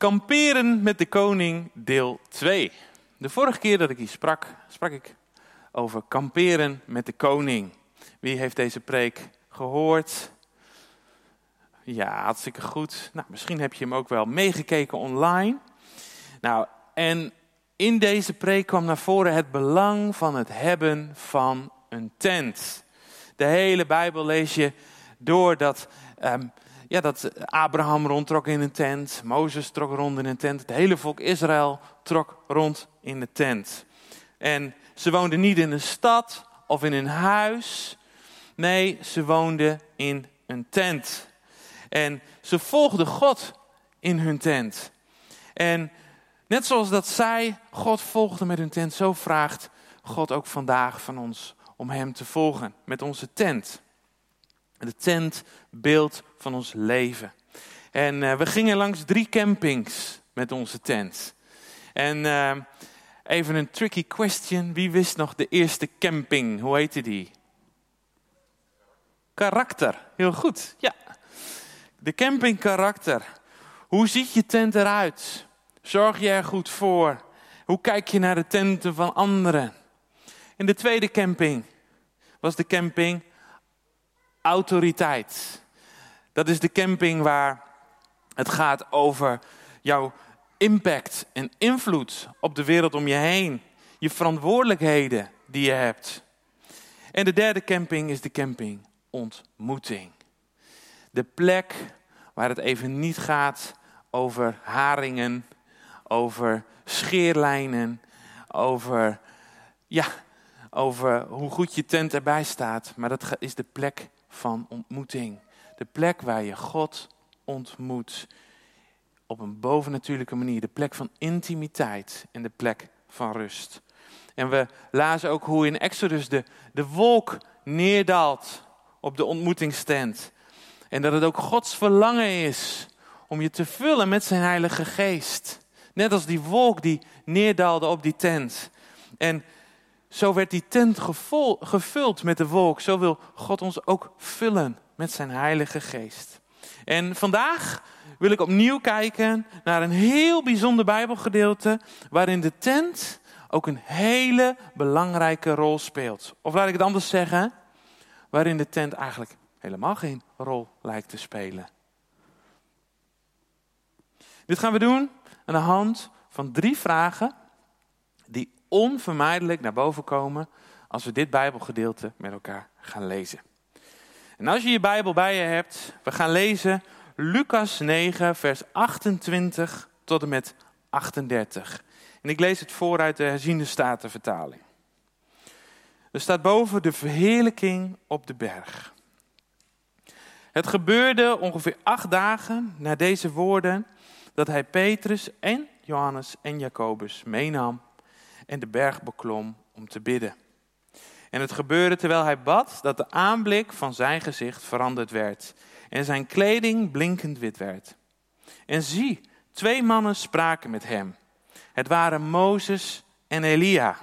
Kamperen met de koning, deel 2. De vorige keer dat ik hier sprak, sprak ik over kamperen met de koning. Wie heeft deze preek gehoord? Ja, hartstikke goed. Nou, misschien heb je hem ook wel meegekeken online. Nou, en in deze preek kwam naar voren het belang van het hebben van een tent. De hele Bijbel lees je door dat ehm, ja, dat Abraham rondtrok in een tent, Mozes trok rond in een tent, het hele volk Israël trok rond in de tent. En ze woonden niet in een stad of in een huis, nee, ze woonden in een tent. En ze volgden God in hun tent. En net zoals dat zij God volgden met hun tent, zo vraagt God ook vandaag van ons om Hem te volgen met onze tent. De tent, beeld van ons leven. En uh, we gingen langs drie campings met onze tent. En uh, even een tricky question. Wie wist nog de eerste camping? Hoe heette die? Karakter. Heel goed, ja. De camping karakter. Hoe ziet je tent eruit? Zorg je er goed voor? Hoe kijk je naar de tenten van anderen? In de tweede camping was de camping autoriteit. Dat is de camping waar het gaat over jouw impact en invloed op de wereld om je heen. Je verantwoordelijkheden die je hebt. En de derde camping is de camping ontmoeting. De plek waar het even niet gaat over haringen, over scheerlijnen, over, ja, over hoe goed je tent erbij staat. Maar dat is de plek van ontmoeting. De plek waar je God ontmoet. Op een bovennatuurlijke manier. De plek van intimiteit en de plek van rust. En we lazen ook hoe in Exodus de, de wolk neerdaalt op de ontmoetingstent. En dat het ook Gods verlangen is om je te vullen met zijn Heilige Geest. Net als die wolk die neerdaalde op die tent. En zo werd die tent gevuld met de wolk. Zo wil God ons ook vullen met zijn Heilige Geest. En vandaag wil ik opnieuw kijken naar een heel bijzonder Bijbelgedeelte. waarin de tent ook een hele belangrijke rol speelt. Of laat ik het anders zeggen, waarin de tent eigenlijk helemaal geen rol lijkt te spelen. Dit gaan we doen aan de hand van drie vragen onvermijdelijk naar boven komen als we dit Bijbelgedeelte met elkaar gaan lezen. En als je je Bijbel bij je hebt, we gaan lezen Lucas 9, vers 28 tot en met 38. En ik lees het voor uit de herziende statenvertaling. Er staat boven de verheerlijking op de berg. Het gebeurde ongeveer acht dagen na deze woorden dat hij Petrus en Johannes en Jacobus meenam en de berg beklom om te bidden. En het gebeurde terwijl hij bad dat de aanblik van zijn gezicht veranderd werd en zijn kleding blinkend wit werd. En zie, twee mannen spraken met hem. Het waren Mozes en Elia.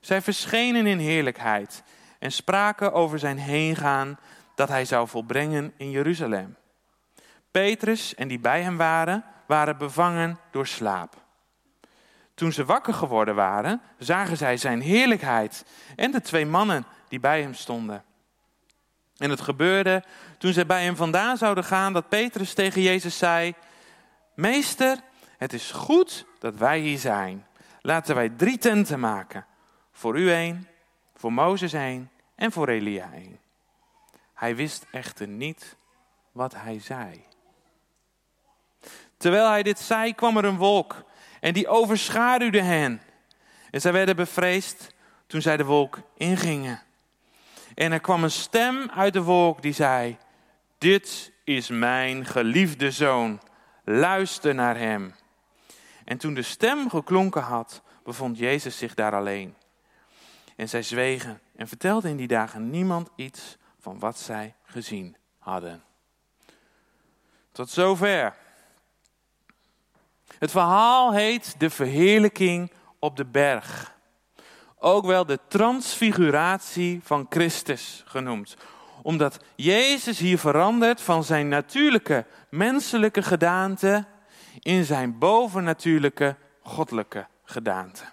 Zij verschenen in heerlijkheid en spraken over zijn heengaan dat hij zou volbrengen in Jeruzalem. Petrus en die bij hem waren, waren bevangen door slaap. Toen ze wakker geworden waren, zagen zij zijn heerlijkheid en de twee mannen die bij hem stonden. En het gebeurde toen zij bij hem vandaan zouden gaan dat Petrus tegen Jezus zei: Meester, het is goed dat wij hier zijn. Laten wij drie tenten maken. Voor u één, voor Mozes één en voor Elia één. Hij wist echter niet wat hij zei. Terwijl hij dit zei, kwam er een wolk en die overschaduwde hen. En zij werden bevreesd toen zij de wolk ingingen. En er kwam een stem uit de wolk die zei: Dit is mijn geliefde zoon, luister naar hem. En toen de stem geklonken had, bevond Jezus zich daar alleen. En zij zwegen en vertelden in die dagen niemand iets van wat zij gezien hadden. Tot zover. Het verhaal heet De Verheerlijking op de Berg. Ook wel de transfiguratie van Christus genoemd. Omdat Jezus hier verandert van zijn natuurlijke menselijke gedaante in zijn bovennatuurlijke goddelijke gedaante.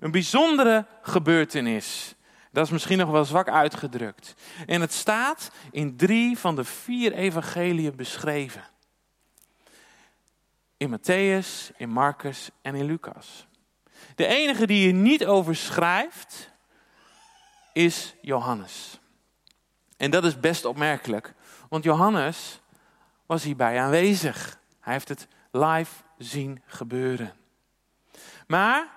Een bijzondere gebeurtenis. Dat is misschien nog wel zwak uitgedrukt. En het staat in drie van de vier evangeliën beschreven. In Matthäus, in Marcus en in Lucas. De enige die je niet over schrijft, is Johannes. En dat is best opmerkelijk, want Johannes was hierbij aanwezig. Hij heeft het live zien gebeuren. Maar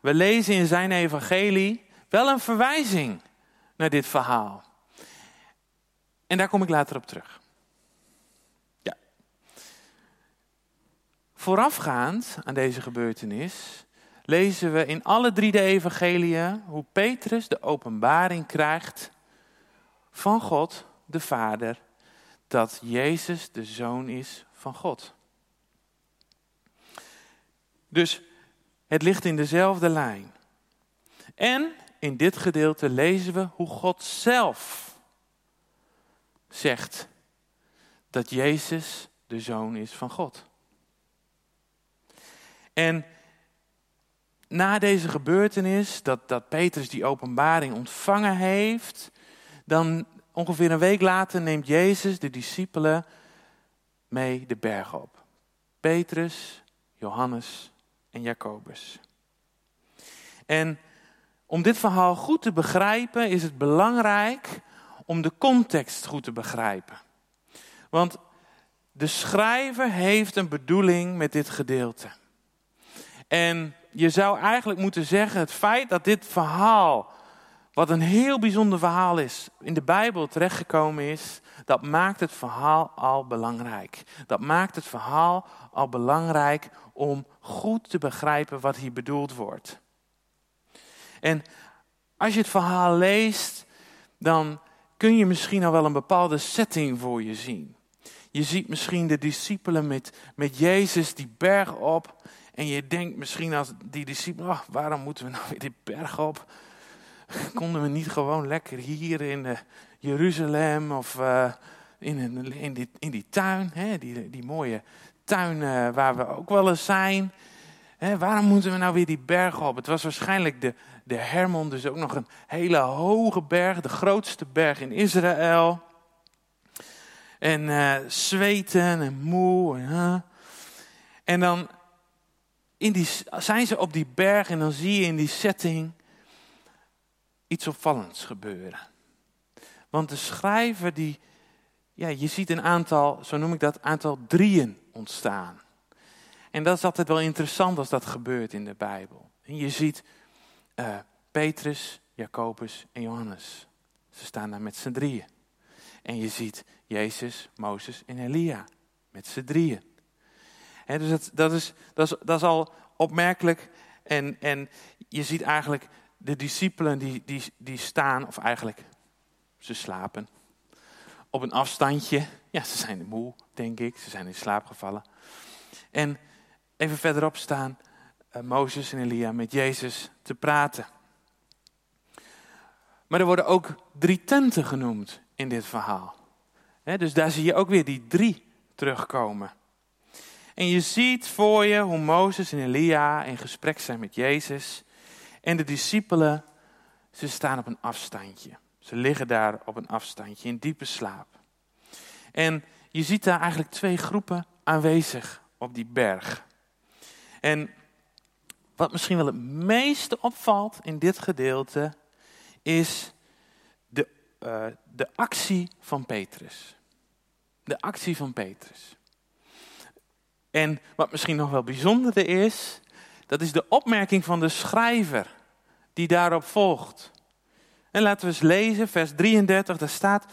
we lezen in zijn evangelie wel een verwijzing naar dit verhaal. En daar kom ik later op terug. Voorafgaand aan deze gebeurtenis lezen we in alle drie de evangeliën hoe Petrus de openbaring krijgt van God, de Vader, dat Jezus de Zoon is van God. Dus het ligt in dezelfde lijn. En in dit gedeelte lezen we hoe God zelf zegt dat Jezus de zoon is van God. En na deze gebeurtenis, dat, dat Petrus die openbaring ontvangen heeft, dan ongeveer een week later neemt Jezus de discipelen mee de berg op. Petrus, Johannes en Jacobus. En om dit verhaal goed te begrijpen is het belangrijk om de context goed te begrijpen. Want de schrijver heeft een bedoeling met dit gedeelte. En je zou eigenlijk moeten zeggen, het feit dat dit verhaal, wat een heel bijzonder verhaal is, in de Bijbel terechtgekomen is, dat maakt het verhaal al belangrijk. Dat maakt het verhaal al belangrijk om goed te begrijpen wat hier bedoeld wordt. En als je het verhaal leest, dan kun je misschien al wel een bepaalde setting voor je zien. Je ziet misschien de discipelen met, met Jezus die berg op. En je denkt misschien als die discipelen, oh, waarom moeten we nou weer die berg op? Konden we niet gewoon lekker hier in de Jeruzalem of uh, in, in, die, in die tuin, hè? Die, die mooie tuin uh, waar we ook wel eens zijn. Hè, waarom moeten we nou weer die berg op? Het was waarschijnlijk de, de Hermon, dus ook nog een hele hoge berg, de grootste berg in Israël. En zweten en moe. En dan in die, zijn ze op die berg en dan zie je in die setting iets opvallends gebeuren. Want de schrijver die, ja, je ziet een aantal, zo noem ik dat, aantal drieën ontstaan. En dat is altijd wel interessant als dat gebeurt in de Bijbel. En je ziet uh, Petrus, Jacobus en Johannes. Ze staan daar met z'n drieën. En je ziet Jezus, Mozes en Elia met z'n drieën. Dus dat, is, dat, is, dat is al opmerkelijk. En, en je ziet eigenlijk de discipelen die, die, die staan, of eigenlijk ze slapen, op een afstandje. Ja, ze zijn moe, denk ik. Ze zijn in slaap gevallen. En even verderop staan uh, Mozes en Elia met Jezus te praten. Maar er worden ook drie tenten genoemd in dit verhaal. dus daar zie je ook weer die drie terugkomen. En je ziet voor je hoe Mozes en Elia in gesprek zijn met Jezus. En de discipelen, ze staan op een afstandje. Ze liggen daar op een afstandje in diepe slaap. En je ziet daar eigenlijk twee groepen aanwezig op die berg. En wat misschien wel het meeste opvalt in dit gedeelte, is de, uh, de actie van Petrus. De actie van Petrus. En wat misschien nog wel bijzonderder is, dat is de opmerking van de schrijver die daarop volgt. En laten we eens lezen, vers 33, daar staat,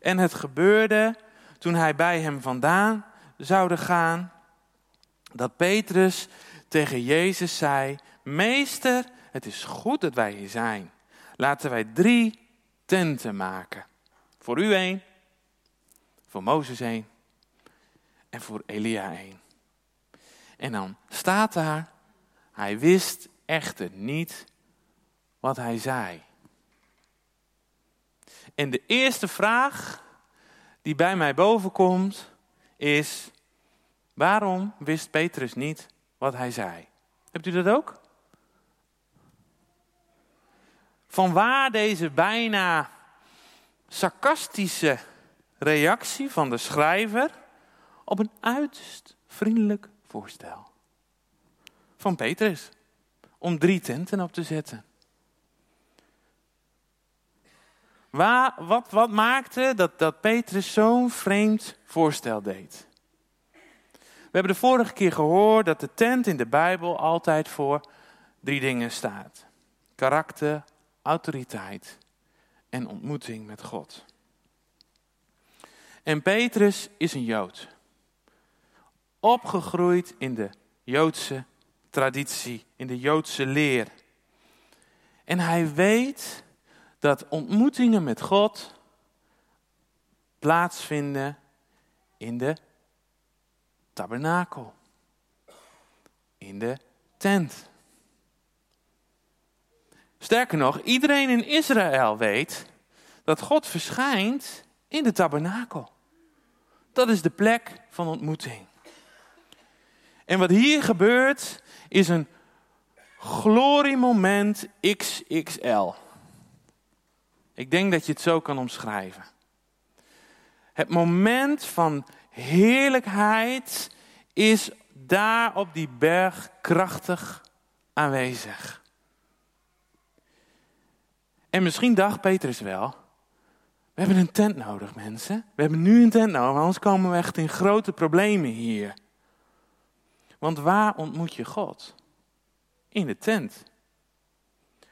en het gebeurde toen hij bij hem vandaan zouden gaan, dat Petrus tegen Jezus zei: Meester, het is goed dat wij hier zijn. Laten wij drie tenten maken. Voor u één, voor Mozes één en voor Elia één. En dan staat daar, hij wist echter niet wat hij zei. En de eerste vraag die bij mij boven komt is: Waarom wist Petrus niet wat hij zei? Hebt u dat ook? Van waar deze bijna sarcastische reactie van de schrijver op een uiterst vriendelijk voorstel van Petrus om drie tenten op te zetten. Waar, wat, wat maakte dat, dat Petrus zo'n vreemd voorstel deed? We hebben de vorige keer gehoord dat de tent in de Bijbel altijd voor drie dingen staat: karakter, autoriteit en ontmoeting met God. En Petrus is een Jood. Opgegroeid in de Joodse traditie, in de Joodse leer. En hij weet dat ontmoetingen met God plaatsvinden in de tabernakel, in de tent. Sterker nog, iedereen in Israël weet dat God verschijnt in de tabernakel. Dat is de plek van ontmoeting. En wat hier gebeurt is een gloriemoment XXL. Ik denk dat je het zo kan omschrijven. Het moment van heerlijkheid is daar op die berg krachtig aanwezig. En misschien dacht Petrus wel, we hebben een tent nodig mensen. We hebben nu een tent nodig, anders komen we echt in grote problemen hier. Want waar ontmoet je God? In de tent.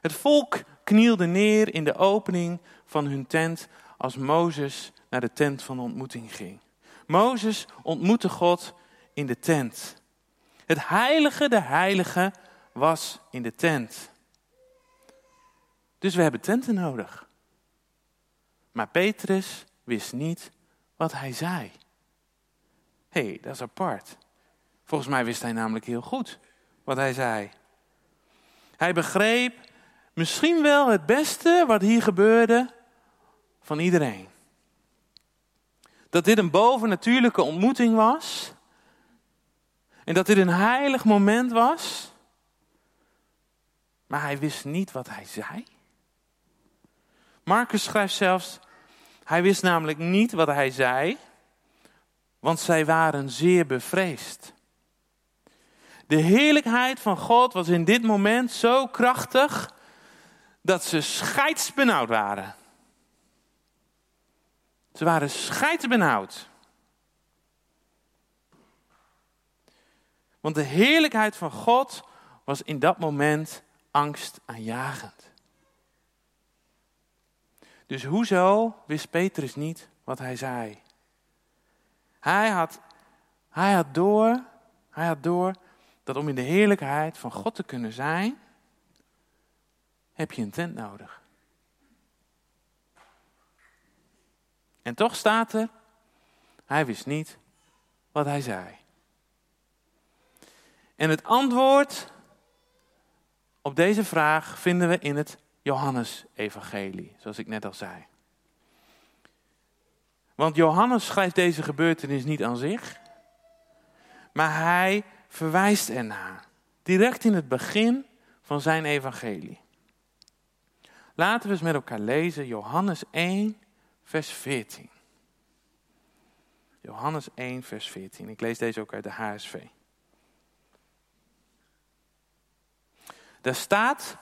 Het volk knielde neer in de opening van hun tent als Mozes naar de tent van ontmoeting ging. Mozes ontmoette God in de tent. Het heilige, de heilige was in de tent. Dus we hebben tenten nodig. Maar Petrus wist niet wat hij zei. Hé, hey, dat is apart. Volgens mij wist hij namelijk heel goed wat hij zei. Hij begreep misschien wel het beste wat hier gebeurde van iedereen. Dat dit een bovennatuurlijke ontmoeting was. En dat dit een heilig moment was. Maar hij wist niet wat hij zei. Marcus schrijft zelfs, hij wist namelijk niet wat hij zei, want zij waren zeer bevreesd. De heerlijkheid van God was in dit moment zo krachtig dat ze scheidsbenauwd waren. Ze waren scheidsbenauwd. Want de heerlijkheid van God was in dat moment angstaanjagend. Dus hoezo wist Petrus niet wat hij zei? Hij had, hij had, door, hij had door dat om in de heerlijkheid van God te kunnen zijn, heb je een tent nodig. En toch staat er, hij wist niet wat hij zei. En het antwoord op deze vraag vinden we in het Johannes-evangelie, zoals ik net al zei. Want Johannes schrijft deze gebeurtenis niet aan zich, maar hij verwijst ernaar. Direct in het begin van zijn evangelie. Laten we eens met elkaar lezen Johannes 1, vers 14. Johannes 1, vers 14. Ik lees deze ook uit de HSV. Daar staat,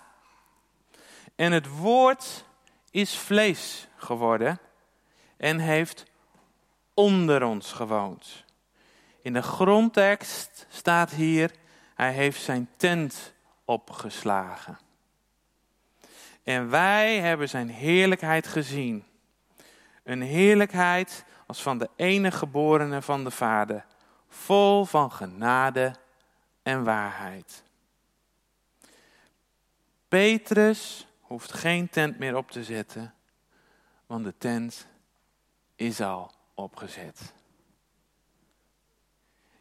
en het woord is vlees geworden en heeft onder ons gewoond. In de grondtekst staat hier, hij heeft zijn tent opgeslagen. En wij hebben zijn heerlijkheid gezien. Een heerlijkheid als van de enige geborene van de Vader, vol van genade en waarheid. Petrus hoeft geen tent meer op te zetten, want de tent is al opgezet.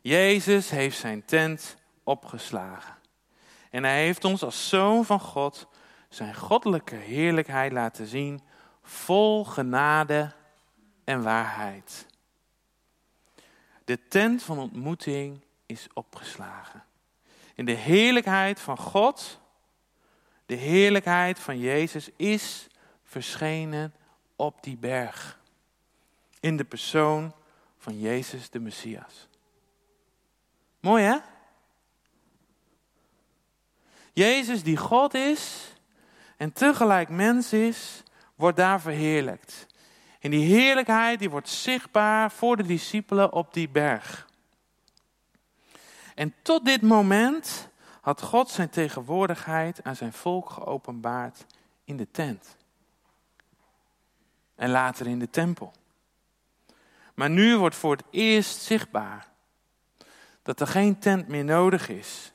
Jezus heeft zijn tent opgeslagen. En hij heeft ons als zoon van God zijn goddelijke heerlijkheid laten zien, vol genade en waarheid. De tent van ontmoeting is opgeslagen. In de heerlijkheid van God, de heerlijkheid van Jezus is verschenen op die berg. In de persoon van Jezus de Messias. Mooi hè? Jezus die God is en tegelijk mens is, wordt daar verheerlijkt. En die heerlijkheid die wordt zichtbaar voor de discipelen op die berg. En tot dit moment had God zijn tegenwoordigheid aan zijn volk geopenbaard in de tent. En later in de tempel. Maar nu wordt voor het eerst zichtbaar dat er geen tent meer nodig is,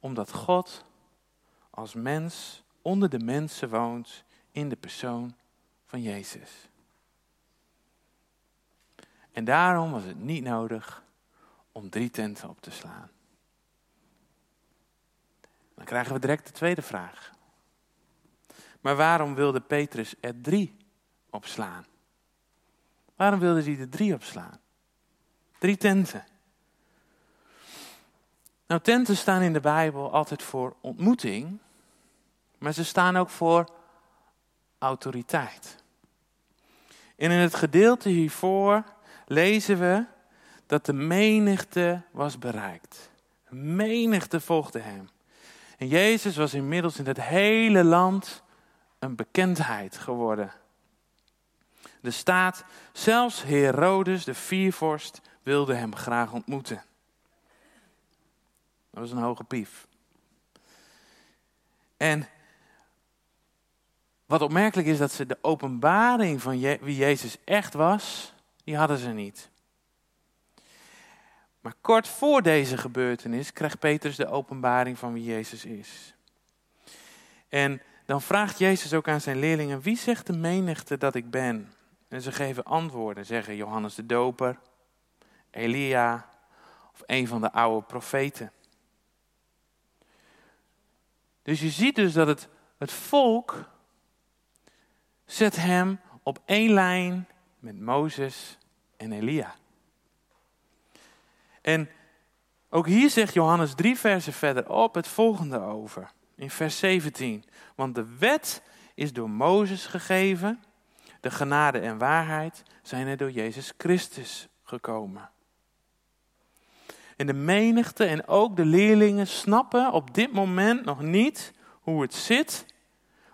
omdat God als mens onder de mensen woont in de persoon van Jezus. En daarom was het niet nodig om drie tenten op te slaan. Dan krijgen we direct de tweede vraag. Maar waarom wilde Petrus er drie opslaan? Waarom wilde hij er drie opslaan? Drie tenten. Nou, tenten staan in de Bijbel altijd voor ontmoeting, maar ze staan ook voor autoriteit. En in het gedeelte hiervoor lezen we dat de menigte was bereikt. De menigte volgde hem. En Jezus was inmiddels in het hele land een bekendheid geworden. Er staat, zelfs Herodes, de viervorst, wilde hem graag ontmoeten. Dat was een hoge pief. En wat opmerkelijk is dat ze de openbaring van wie Jezus echt was, die hadden ze niet. Maar kort voor deze gebeurtenis krijgt Petrus de openbaring van wie Jezus is. En dan vraagt Jezus ook aan zijn leerlingen: Wie zegt de menigte dat ik ben? En ze geven antwoorden, zeggen Johannes de Doper, Elia of een van de oude profeten. Dus je ziet dus dat het, het volk zet hem op één lijn met Mozes en Elia. En ook hier zegt Johannes drie versen verderop het volgende over. In vers 17. Want de wet is door Mozes gegeven, de genade en waarheid zijn er door Jezus Christus gekomen. En de menigte en ook de leerlingen snappen op dit moment nog niet hoe het zit,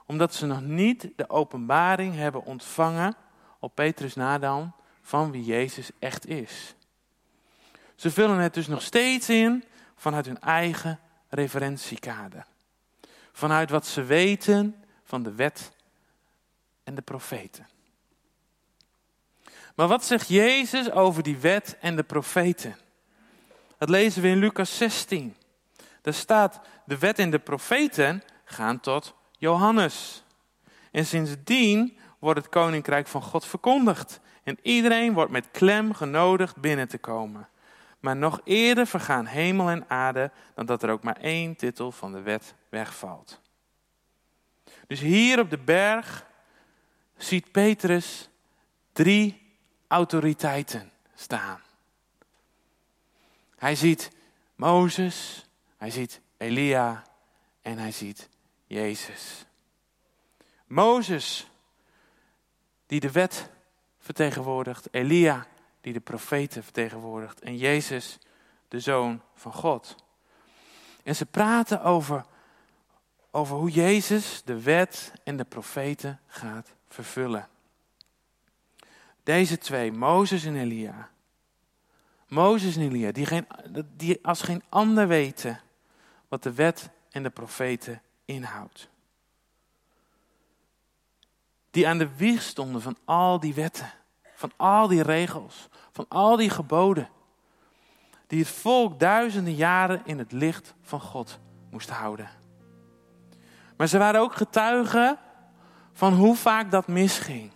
omdat ze nog niet de openbaring hebben ontvangen op Petrus Nadan van wie Jezus echt is. Ze vullen het dus nog steeds in vanuit hun eigen referentiekader. Vanuit wat ze weten van de wet en de profeten. Maar wat zegt Jezus over die wet en de profeten? Dat lezen we in Lucas 16. Daar staat, de wet en de profeten gaan tot Johannes. En sindsdien wordt het koninkrijk van God verkondigd. En iedereen wordt met klem genodigd binnen te komen. Maar nog eerder vergaan hemel en aarde dan dat er ook maar één titel van de wet wegvalt. Dus hier op de berg ziet Petrus drie autoriteiten staan. Hij ziet Mozes, hij ziet Elia en hij ziet Jezus. Mozes, die de wet vertegenwoordigt, Elia, die de profeten vertegenwoordigt, en Jezus, de zoon van God. En ze praten over, over hoe Jezus de wet en de profeten gaat vervullen. Deze twee, Mozes en Elia. Mozes en Elia, die, geen, die als geen ander weten wat de wet en de profeten inhoudt. Die aan de wieg stonden van al die wetten, van al die regels, van al die geboden. Die het volk duizenden jaren in het licht van God moest houden. Maar ze waren ook getuigen van hoe vaak dat misging.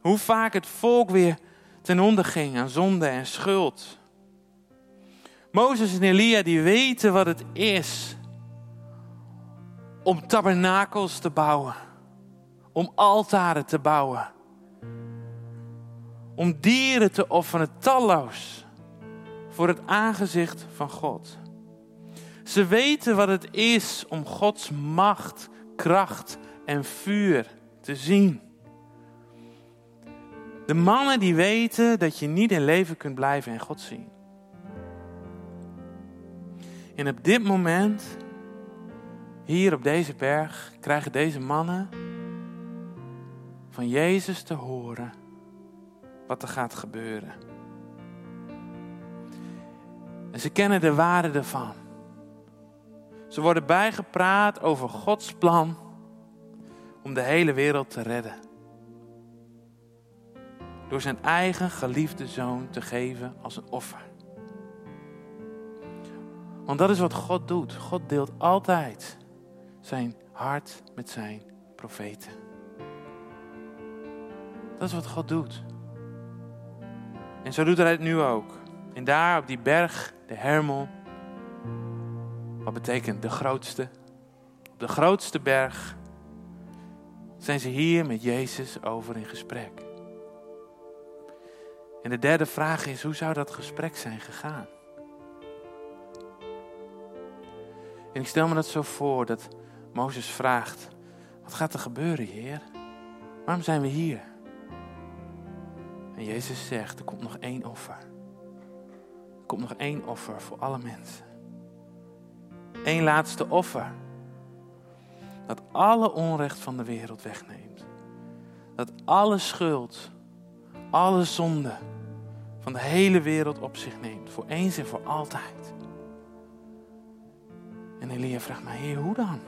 Hoe vaak het volk weer ten onder ging aan zonde en schuld. Mozes en Elia die weten wat het is om tabernakels te bouwen, om altaren te bouwen, om dieren te offeren, talloos, voor het aangezicht van God. Ze weten wat het is om Gods macht, kracht en vuur te zien. De mannen die weten dat je niet in leven kunt blijven en God zien. En op dit moment, hier op deze berg, krijgen deze mannen van Jezus te horen wat er gaat gebeuren. En ze kennen de waarde ervan. Ze worden bijgepraat over Gods plan om de hele wereld te redden. Door zijn eigen geliefde zoon te geven als een offer. Want dat is wat God doet. God deelt altijd zijn hart met zijn profeten. Dat is wat God doet. En zo doet hij het nu ook. En daar op die berg, de Hermel, wat betekent de grootste, op de grootste berg, zijn ze hier met Jezus over in gesprek. En de derde vraag is, hoe zou dat gesprek zijn gegaan? En ik stel me dat zo voor dat Mozes vraagt, wat gaat er gebeuren, Heer? Waarom zijn we hier? En Jezus zegt, er komt nog één offer. Er komt nog één offer voor alle mensen. Eén laatste offer. Dat alle onrecht van de wereld wegneemt. Dat alle schuld, alle zonde van de hele wereld op zich neemt. Voor eens en voor altijd. En Elia vraagt mij, heer, hoe dan?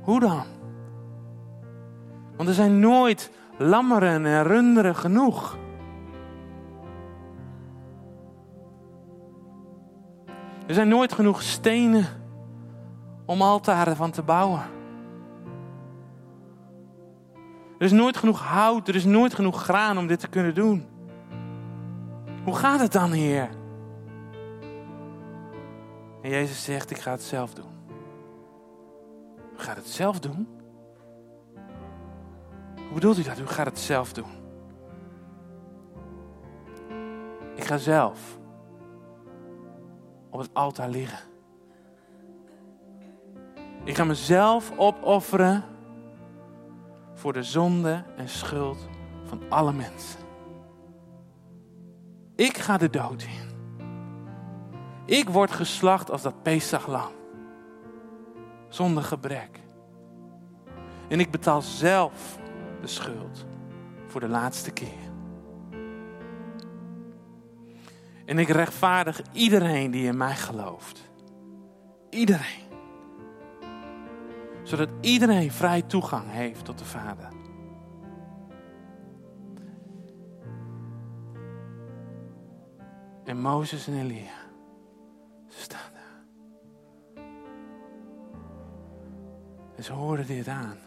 Hoe dan? Want er zijn nooit lammeren en runderen genoeg. Er zijn nooit genoeg stenen om altaren van te bouwen. Er is nooit genoeg hout, er is nooit genoeg graan om dit te kunnen doen. Hoe gaat het dan, Heer? En Jezus zegt, ik ga het zelf doen. U gaat het zelf doen? Hoe bedoelt u dat? U gaat het zelf doen. Ik ga zelf op het altaar liggen. Ik ga mezelf opofferen voor de zonde en schuld van alle mensen. Ik ga de dood in. Ik word geslacht als dat Pesachlam. Zonder gebrek. En ik betaal zelf de schuld voor de laatste keer. En ik rechtvaardig iedereen die in mij gelooft. Iedereen. Zodat iedereen vrij toegang heeft tot de Vader. En Mozes en Elia, ze staan daar. En ze hoorden dit aan.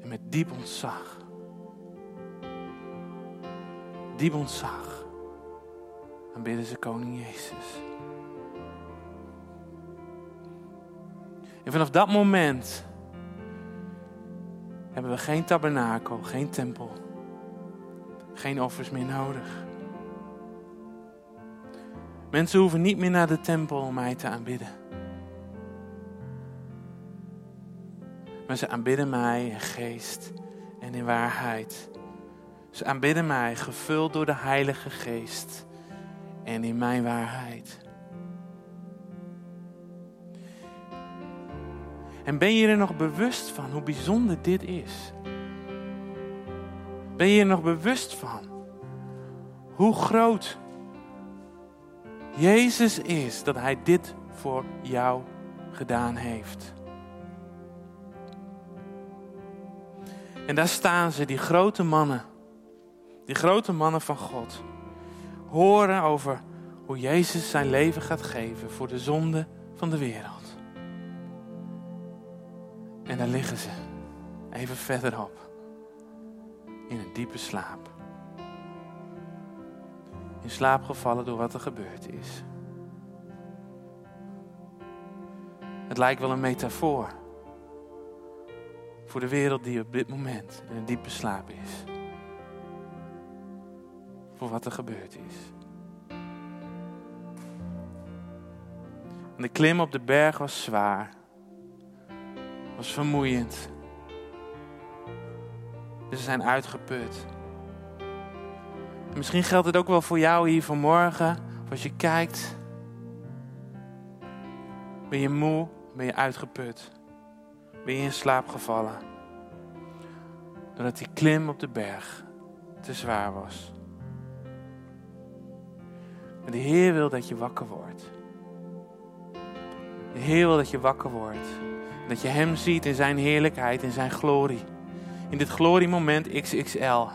En met diep ontzag diep ontzag aanbidden ze koning Jezus. En vanaf dat moment hebben we geen tabernakel, geen tempel, geen offers meer nodig. Mensen hoeven niet meer naar de tempel om mij te aanbidden. Maar ze aanbidden mij in geest en in waarheid. Ze aanbidden mij, gevuld door de Heilige Geest en in mijn waarheid. En ben je er nog bewust van hoe bijzonder dit is? Ben je er nog bewust van hoe groot Jezus is dat Hij dit voor jou gedaan heeft? En daar staan ze, die grote mannen die grote mannen van God, horen over hoe Jezus zijn leven gaat geven voor de zonde van de wereld. En daar liggen ze, even verderop, in een diepe slaap. In slaap gevallen door wat er gebeurd is. Het lijkt wel een metafoor. voor de wereld die op dit moment in een diepe slaap is. Wat er gebeurd is. De klim op de berg was zwaar. Was vermoeiend. Ze zijn uitgeput. misschien geldt het ook wel voor jou hier vanmorgen. Of als je kijkt. Ben je moe? Ben je uitgeput? Ben je in slaap gevallen? Doordat die klim op de berg te zwaar was. De Heer wil dat je wakker wordt. De Heer wil dat je wakker wordt. Dat je Hem ziet in Zijn heerlijkheid, in Zijn glorie. In dit gloriemoment XXL.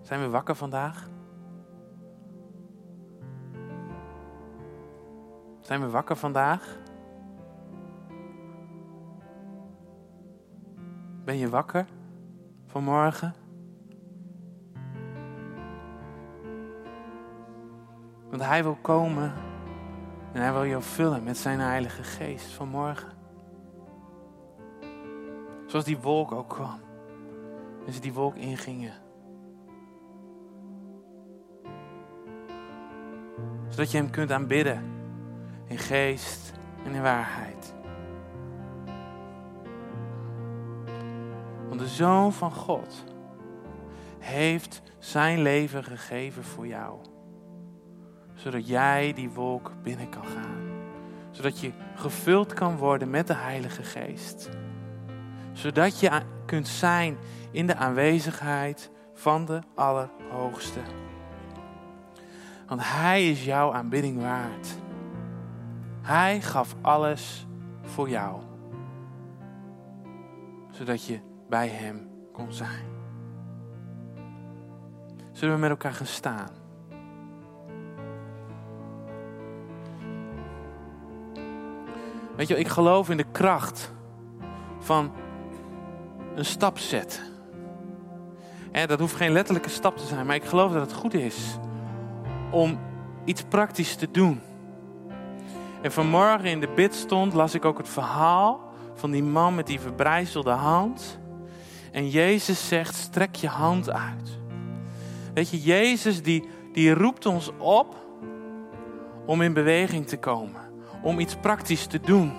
Zijn we wakker vandaag? Zijn we wakker vandaag? Ben je wakker vanmorgen? Want Hij wil komen en Hij wil jou vullen met Zijn Heilige Geest vanmorgen. Zoals die wolk ook kwam. En ze die wolk ingingen. Zodat je Hem kunt aanbidden in geest en in waarheid. Zoon van God heeft zijn leven gegeven voor jou. Zodat jij die wolk binnen kan gaan. Zodat je gevuld kan worden met de Heilige Geest. Zodat je kunt zijn in de aanwezigheid van de Allerhoogste. Want Hij is jouw aanbidding waard. Hij gaf alles voor jou. Zodat je bij Hem kon zijn. Zullen we met elkaar gaan staan? Weet je, ik geloof in de kracht van een stap zetten. En dat hoeft geen letterlijke stap te zijn, maar ik geloof dat het goed is om iets praktisch te doen. En vanmorgen in de bid stond, las ik ook het verhaal van die man met die verbrijzelde hand. En Jezus zegt, strek je hand uit. Weet je, Jezus die, die roept ons op om in beweging te komen. Om iets praktisch te doen.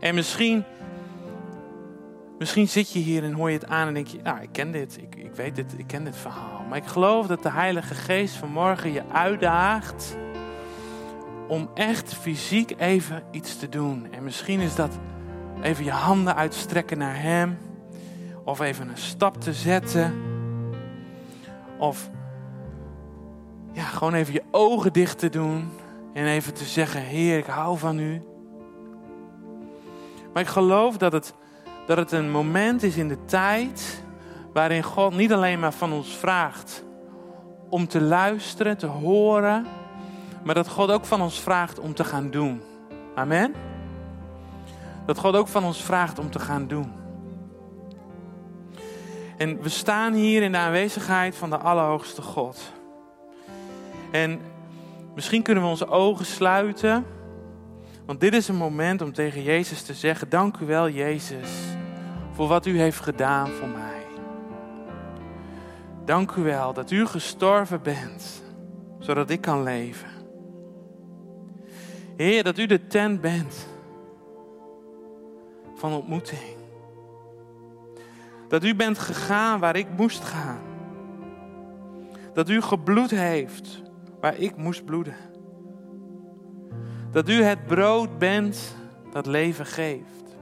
En misschien, misschien zit je hier en hoor je het aan en denk je, nou ik ken dit, ik, ik weet dit, ik ken dit verhaal. Maar ik geloof dat de Heilige Geest vanmorgen je uitdaagt om echt fysiek even iets te doen. En misschien is dat even je handen uitstrekken naar Hem. Of even een stap te zetten. Of ja, gewoon even je ogen dicht te doen. En even te zeggen, Heer, ik hou van U. Maar ik geloof dat het, dat het een moment is in de tijd waarin God niet alleen maar van ons vraagt om te luisteren, te horen, maar dat God ook van ons vraagt om te gaan doen. Amen. Dat God ook van ons vraagt om te gaan doen. En we staan hier in de aanwezigheid van de Allerhoogste God. En misschien kunnen we onze ogen sluiten. Want dit is een moment om tegen Jezus te zeggen: Dank u wel, Jezus, voor wat u heeft gedaan voor mij. Dank u wel dat u gestorven bent, zodat ik kan leven. Heer, dat u de tent bent van ontmoeting. Dat u bent gegaan waar ik moest gaan. Dat u gebloed heeft waar ik moest bloeden. Dat u het brood bent dat leven geeft.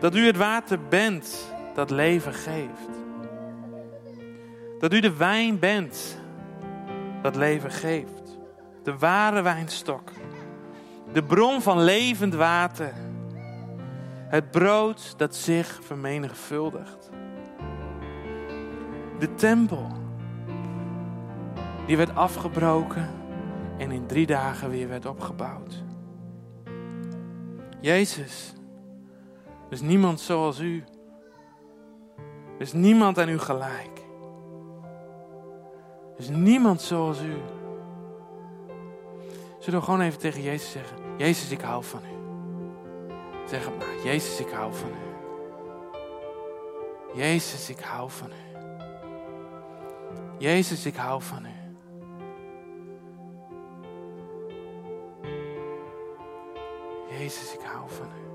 Dat u het water bent dat leven geeft. Dat u de wijn bent dat leven geeft. De ware wijnstok. De bron van levend water. Het brood dat zich vermenigvuldigt. De tempel. Die werd afgebroken en in drie dagen weer werd opgebouwd. Jezus. Er is niemand zoals u. Er is niemand aan u gelijk. is niemand zoals u. Zullen we gewoon even tegen Jezus zeggen: Jezus, ik hou van u. Zeg het maar. Jezus, ik hou van u. Jezus, ik hou van u. Jezus, ik hou van u. Jezus, ik hou van u.